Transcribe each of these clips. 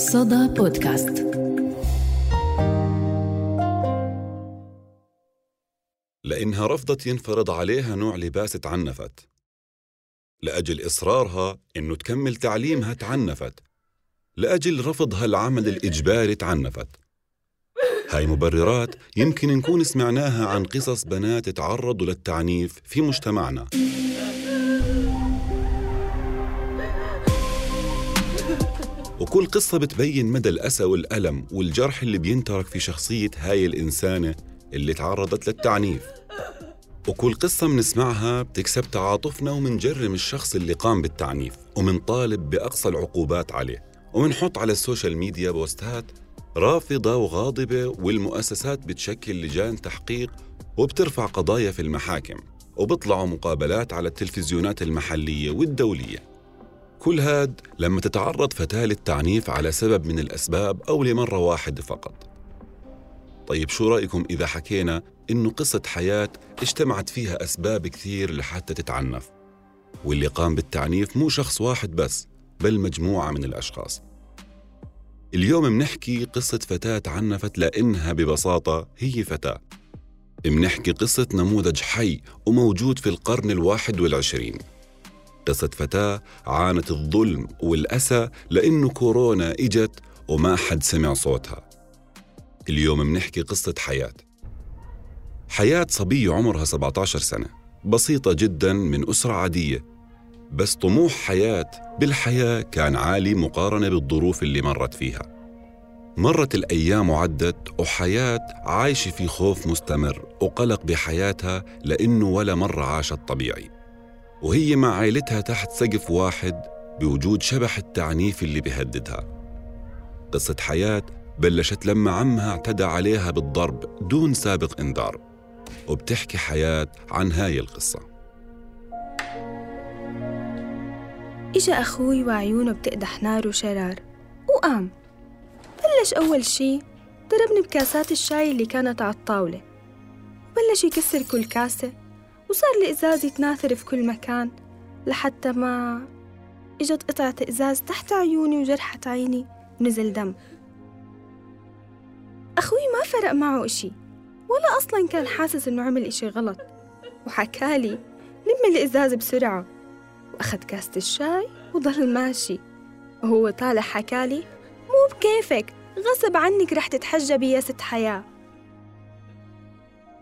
صدى بودكاست. لأنها رفضت ينفرض عليها نوع لباس تعنفت. لأجل إصرارها إنه تكمل تعليمها تعنفت. لأجل رفضها العمل الإجباري تعنفت. هاي مبررات يمكن نكون سمعناها عن قصص بنات تعرضوا للتعنيف في مجتمعنا. وكل قصة بتبين مدى الأسى والألم والجرح اللي بينترك في شخصية هاي الإنسانة اللي تعرضت للتعنيف. وكل قصة منسمعها بتكسب تعاطفنا ومنجرم الشخص اللي قام بالتعنيف ومنطالب بأقصى العقوبات عليه. ومنحط على ال social media بوستات رافضة وغاضبة والمؤسسات بتشكل لجان تحقيق وبترفع قضايا في المحاكم. وبيطلعوا مقابلات على التلفزيونات المحلية والدولية. كل هاد لما تتعرض فتاة للتعنيف على سبب من الأسباب أو لمرة واحدة فقط. طيب شو رأيكم إذا حكينا إنه قصة حياة اجتمعت فيها أسباب كثير لحتى تتعنف واللي قام بالتعنيف مو شخص واحد بس بل مجموعة من الأشخاص. اليوم منحكي قصة فتاة تعنفت لأنها ببساطة هي فتاة. منحكي قصة نموذج حي وموجود في القرن الواحد والعشرين. قصة فتاة عانت الظلم والأسى لأنه كورونا إجت وما حد سمع صوتها. اليوم منحكي قصة حياة. حياة صبية عمرها 17 سنة. بسيطة جدا من أسرة عادية. بس طموح حياة بالحياة كان عالي مقارنة بالظروف اللي مرت فيها. مرت الأيام وعدت وحياة عايشة في خوف مستمر وقلق بحياتها لأنه ولا مرة عاشت طبيعي. وهي مع عائلتها تحت سقف واحد بوجود شبح التعنيف اللي بيهددها. قصة حياة بلشت لما عمها اعتدى عليها بالضرب دون سابق إنذار وبتحكي حياة عن هاي القصة. إجا أخوي وعيونه بتقدح نار وشرار وقام. بلش أول شي ضربني بكاسات الشاي اللي كانت على الطاولة. بلش يكسر كل كاسة. وصار الإزاز يتناثر في كل مكان لحتى ما إجت قطعة إزاز تحت عيوني وجرحت عيني ونزل دم. أخوي ما فرق معه إشي ولا أصلا كان حاسس إنه عمل إشي غلط وحكالي لم الإزاز بسرعة وأخذ كاسة الشاي وضل ماشي. وهو طالع حكالي مو بكيفك غصب عنك رح تتحجبي يا ست حياة.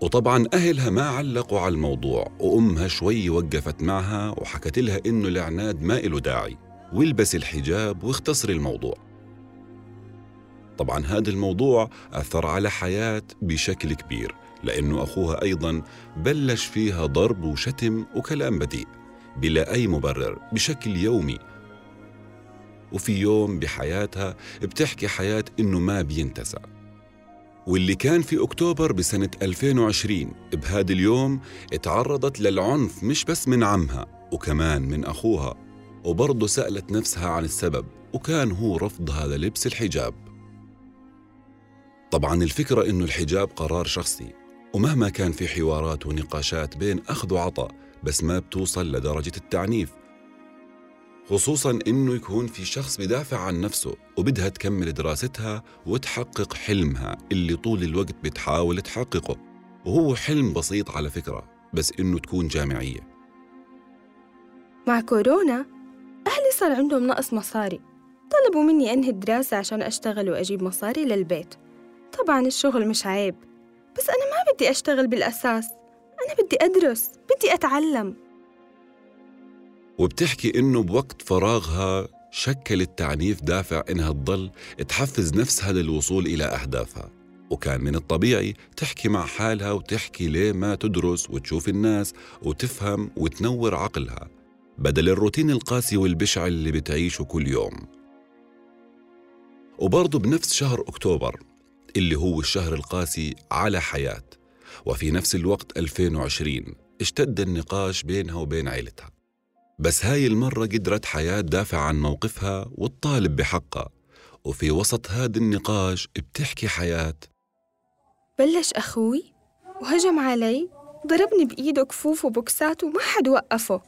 وطبعا أهلها ما علقوا على الموضوع وأمها شوي وقفت معها وحكت لها إنه العناد ما إله داعي والبسي الحجاب واختصري الموضوع. طبعا هذا الموضوع أثر على حياة بشكل كبير لأنه أخوها أيضا بلش فيها ضرب وشتم وكلام بذيء بلا أي مبرر بشكل يومي. وفي يوم بحياتها بتحكي حياة إنه ما بينتسى. واللي كان في أكتوبر بسنة 2020 بهذا اليوم تعرضت للعنف مش بس من عمها وكمان من أخوها وبرضه سألت نفسها عن السبب وكان هو رفضها للبس الحجاب. طبعا الفكرة إنه الحجاب قرار شخصي ومهما كان في حوارات ونقاشات بين أخذ وعطاء بس ما بتوصل لدرجة التعنيف. خصوصا إنه يكون في شخص بدافع عن نفسه وبدها تكمل دراستها وتحقق حلمها اللي طول الوقت بتحاول تحققه. وهو حلم بسيط على فكرة بس إنه تكون جامعية. مع كورونا أهلي صار عندهم نقص مصاري. طلبوا مني أنهي الدراسة عشان أشتغل وأجيب مصاري للبيت. طبعا الشغل مش عيب بس أنا ما بدي أشتغل بالأساس. أنا بدي أدرس بدي أتعلم. وبتحكي إنه بوقت فراغها شكل التعنيف دافع إنها تضل تحفز نفسها للوصول إلى أهدافها. وكان من الطبيعي تحكي مع حالها وتحكي ليه ما تدرس وتشوف الناس وتفهم وتنور عقلها بدل الروتين القاسي والبشع اللي بتعيشه كل يوم. وبرضه بنفس شهر أكتوبر اللي هو الشهر القاسي على حياة وفي نفس الوقت 2020 اشتد النقاش بينها وبين عيلتها. بس هاي المرة قدرت حياة تدافع عن موقفها وتطالب بحقها وفي وسط هذا النقاش بتحكي حياة. بلش أخوي وهجم علي ضربني بإيده كفوف وبوكسات وما حد وقفه.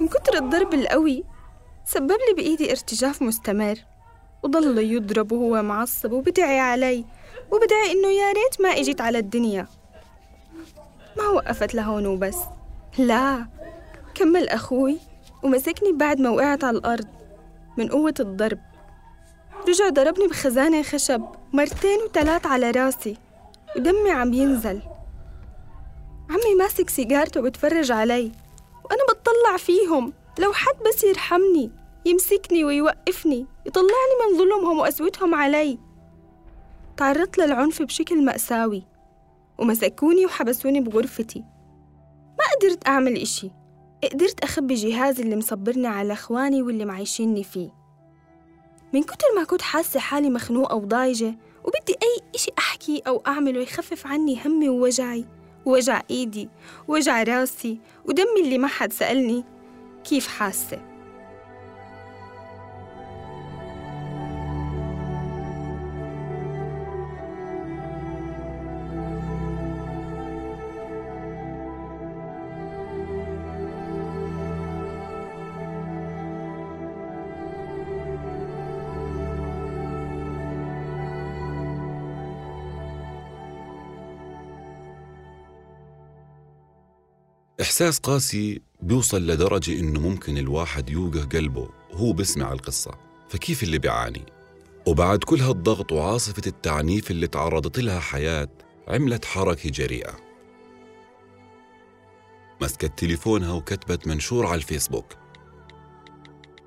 من كتر الضرب القوي سبب لي بإيدي ارتجاف مستمر وضل يضرب وهو معصب وبدعي علي وبدعي إنه يا ريت ما إجيت على الدنيا. ما وقفت لهون وبس. لا كمل أخوي ومسكني بعد ما وقعت على الأرض من قوة الضرب. رجع ضربني بخزانة خشب مرتين وثلاث على راسي ودمي عم ينزل. عمي ماسك سيجارته وبتفرج علي وأنا بتطلع فيهم لو حد بس يرحمني يمسكني ويوقفني يطلعني من ظلمهم وقسوتهم علي. تعرضت للعنف بشكل مأساوي ومسكوني وحبسوني بغرفتي. ما قدرت أعمل إشي. قدرت أخبي جهازي اللي مصبرني على إخواني واللي معيشيني فيه. من كتر ما كنت حاسة حالي مخنوقة وضايجة وبدي أي إشي أحكي أو أعمله يخفف عني همي ووجعي. ووجع إيدي ووجع راسي ودمي اللي ما حد سألني كيف حاسة. إحساس قاسي بيوصل لدرجة إنه ممكن الواحد يوقع قلبه وهو بسمع القصة. فكيف اللي بيعاني؟ وبعد كل هالضغط وعاصفة التعنيف اللي تعرضت لها حياة عملت حركة جريئة. مسكت تليفونها وكتبت منشور على الفيسبوك.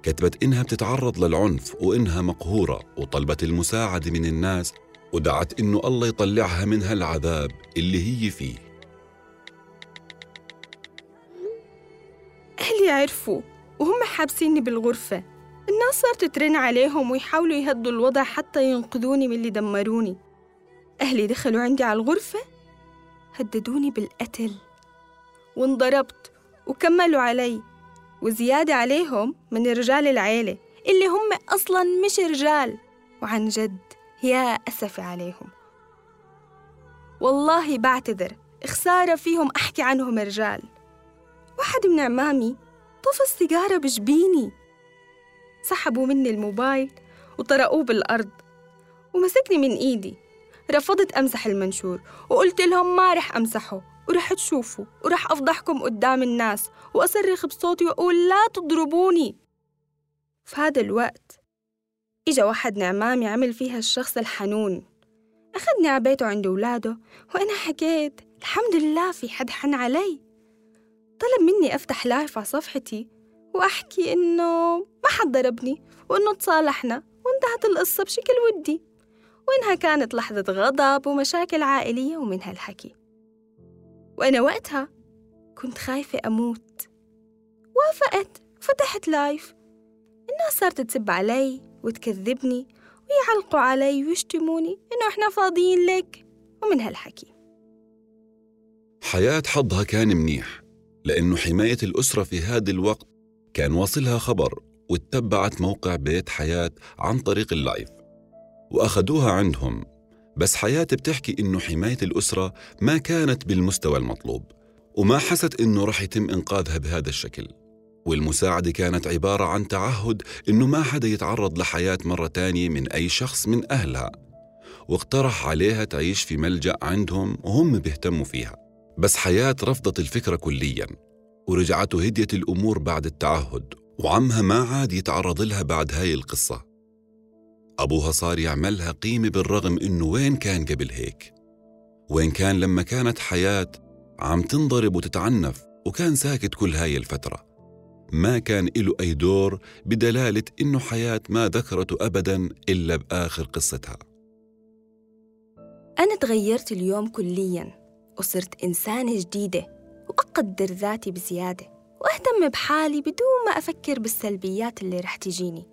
كتبت إنها بتتعرض للعنف وإنها مقهورة وطلبت المساعدة من الناس ودعت إنه الله يطلعها من هالعذاب اللي هي فيه. أهلي عرفوا وهم حابسيني بالغرفة. الناس صارت ترن عليهم ويحاولوا يهدوا الوضع حتى ينقذوني من اللي دمروني. أهلي دخلوا عندي على الغرفة هددوني بالقتل. وانضربت وكملوا علي. وزيادة عليهم من رجال العيلة اللي هم أصلا مش رجال. وعن جد يا أسفي عليهم. والله بعتذر خسارة فيهم أحكي عنهم رجال. واحد من عمامي طفى السيجارة بجبيني سحبوا مني الموبايل وطرقوه بالأرض ومسكني من إيدي. رفضت أمسح المنشور وقلت لهم ما رح أمسحه ورح تشوفوا ورح أفضحكم قدام الناس وأصرخ بصوتي وأقول لا تضربوني. في هذا الوقت إجا واحد نعمامي عمل فيها الشخص الحنون. أخذني على بيته عند أولاده وأنا حكيت الحمد لله في حد حن علي. طلب مني أفتح لايف على صفحتي وأحكي إنه ما حد ضربني وإنه تصالحنا وانتهت القصة بشكل ودي. وإنها كانت لحظة غضب ومشاكل عائلية ومن هالحكي. وأنا وقتها كنت خايفة أموت. وافقت فتحت live الناس صارت تسب علي وتكذبني ويعلقوا علي ويشتموني إنه إحنا فاضيين لك ومن هالحكي. حياة حظها كان منيح. لأنه حماية الأسرة في هذا الوقت كان واصلها خبر واتبعت موقع بيت حياة عن طريق ال live. وأخذوها عندهم بس حياة بتحكي إنه حماية الأسرة ما كانت بالمستوى المطلوب وما حست إنه رح يتم إنقاذها بهذا الشكل. والمساعدة كانت عبارة عن تعهد إنه ما حدا يتعرض لحياة مرة تانية من أي شخص من أهلها. واقترح عليها تعيش في ملجأ عندهم وهم بيهتموا فيها. بس حياة رفضت الفكرة كلياً. ورجعت هديت الأمور بعد التعهد وعمها ما عاد يتعرض لها بعد هاي القصة. أبوها صار يعملها قيمة بالرغم إنه وين كان قبل هيك. وين كان لما كانت حياة عم تنضرب وتتعنف وكان ساكت كل هاي الفترة. ما كان له أي دور بدلالة إنه حياة ما ذكرته أبدا إلا بآخر قصتها. أنا تغيرت اليوم كلياً وصرت إنسانة جديدة. وأقدر ذاتي بزيادة وأهتم بحالي بدون ما أفكر بالسلبيات اللي رح تجيني.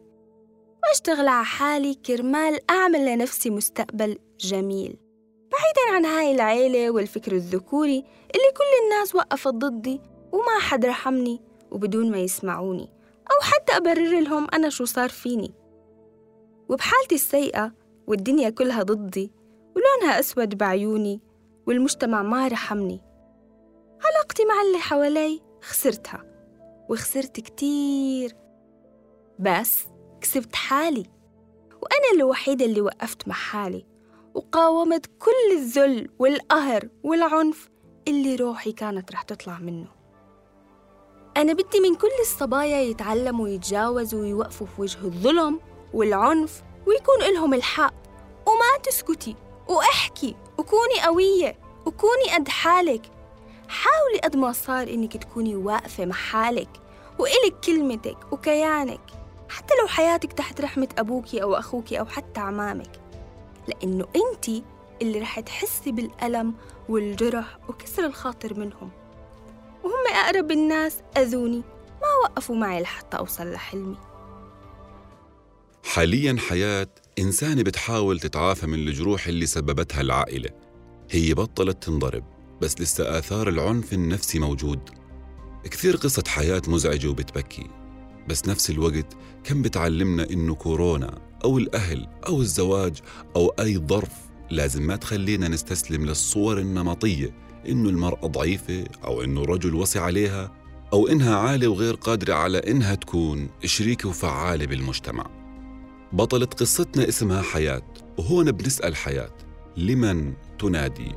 وأشتغل على حالي كرمال أعمل لنفسي مستقبل جميل. بعيداً عن هاي العيلة والفكر الذكوري اللي كل الناس وقفت ضدي وما حد رحمني وبدون ما يسمعوني أو حتى أبرر لهم أنا شو صار فيني. وبحالتي السيئة والدنيا كلها ضدي ولونها أسود بعيوني والمجتمع ما رحمني. علاقتي مع اللي حوالي. خسرتها. وخسرت كتير. بس كسبت حالي. وأنا الوحيدة اللي وقفت مع حالي. وقاومت كل الذل والقهر والعنف اللي روحي كانت رح تطلع منه. أنا بدي من كل الصبايا يتعلموا يتجاوزوا ويوقفوا في وجه الظلم والعنف ويكون إلهم الحق. وما تسكتي. وأحكي. وكوني قوية. وكوني قد حالك. حاولي قد ما صار إنك تكوني واقفة مع حالك وإلك كلمتك وكيانك حتى لو حياتك تحت رحمة أبوكي أو أخوكي أو حتى عمامك. لأنه أنت اللي رح تحسي بالألم والجرح وكسر الخاطر منهم. وهم أقرب الناس أذوني ما وقفوا معي لحتى أوصل لحلمي. حاليا حياة إنسانة بتحاول تتعافى من الجروح اللي سببتها العائلة. هي بطلت تنضرب. بس لسه آثار العنف النفسي موجود. كثير قصة حياة مزعجة وبتبكي. بس نفس الوقت كم بتعلمنا إنه كورونا أو الأهل أو الزواج أو أي ظرف لازم ما تخلينا نستسلم للصور النمطية إنه المرأة ضعيفة أو إنه الرجل وصي عليها أو إنها عالة وغير قادرة على إنها تكون شريكة وفعالة بالمجتمع. بطلة قصتنا اسمها حياة وهون بنسأل حياة لمن تنادي؟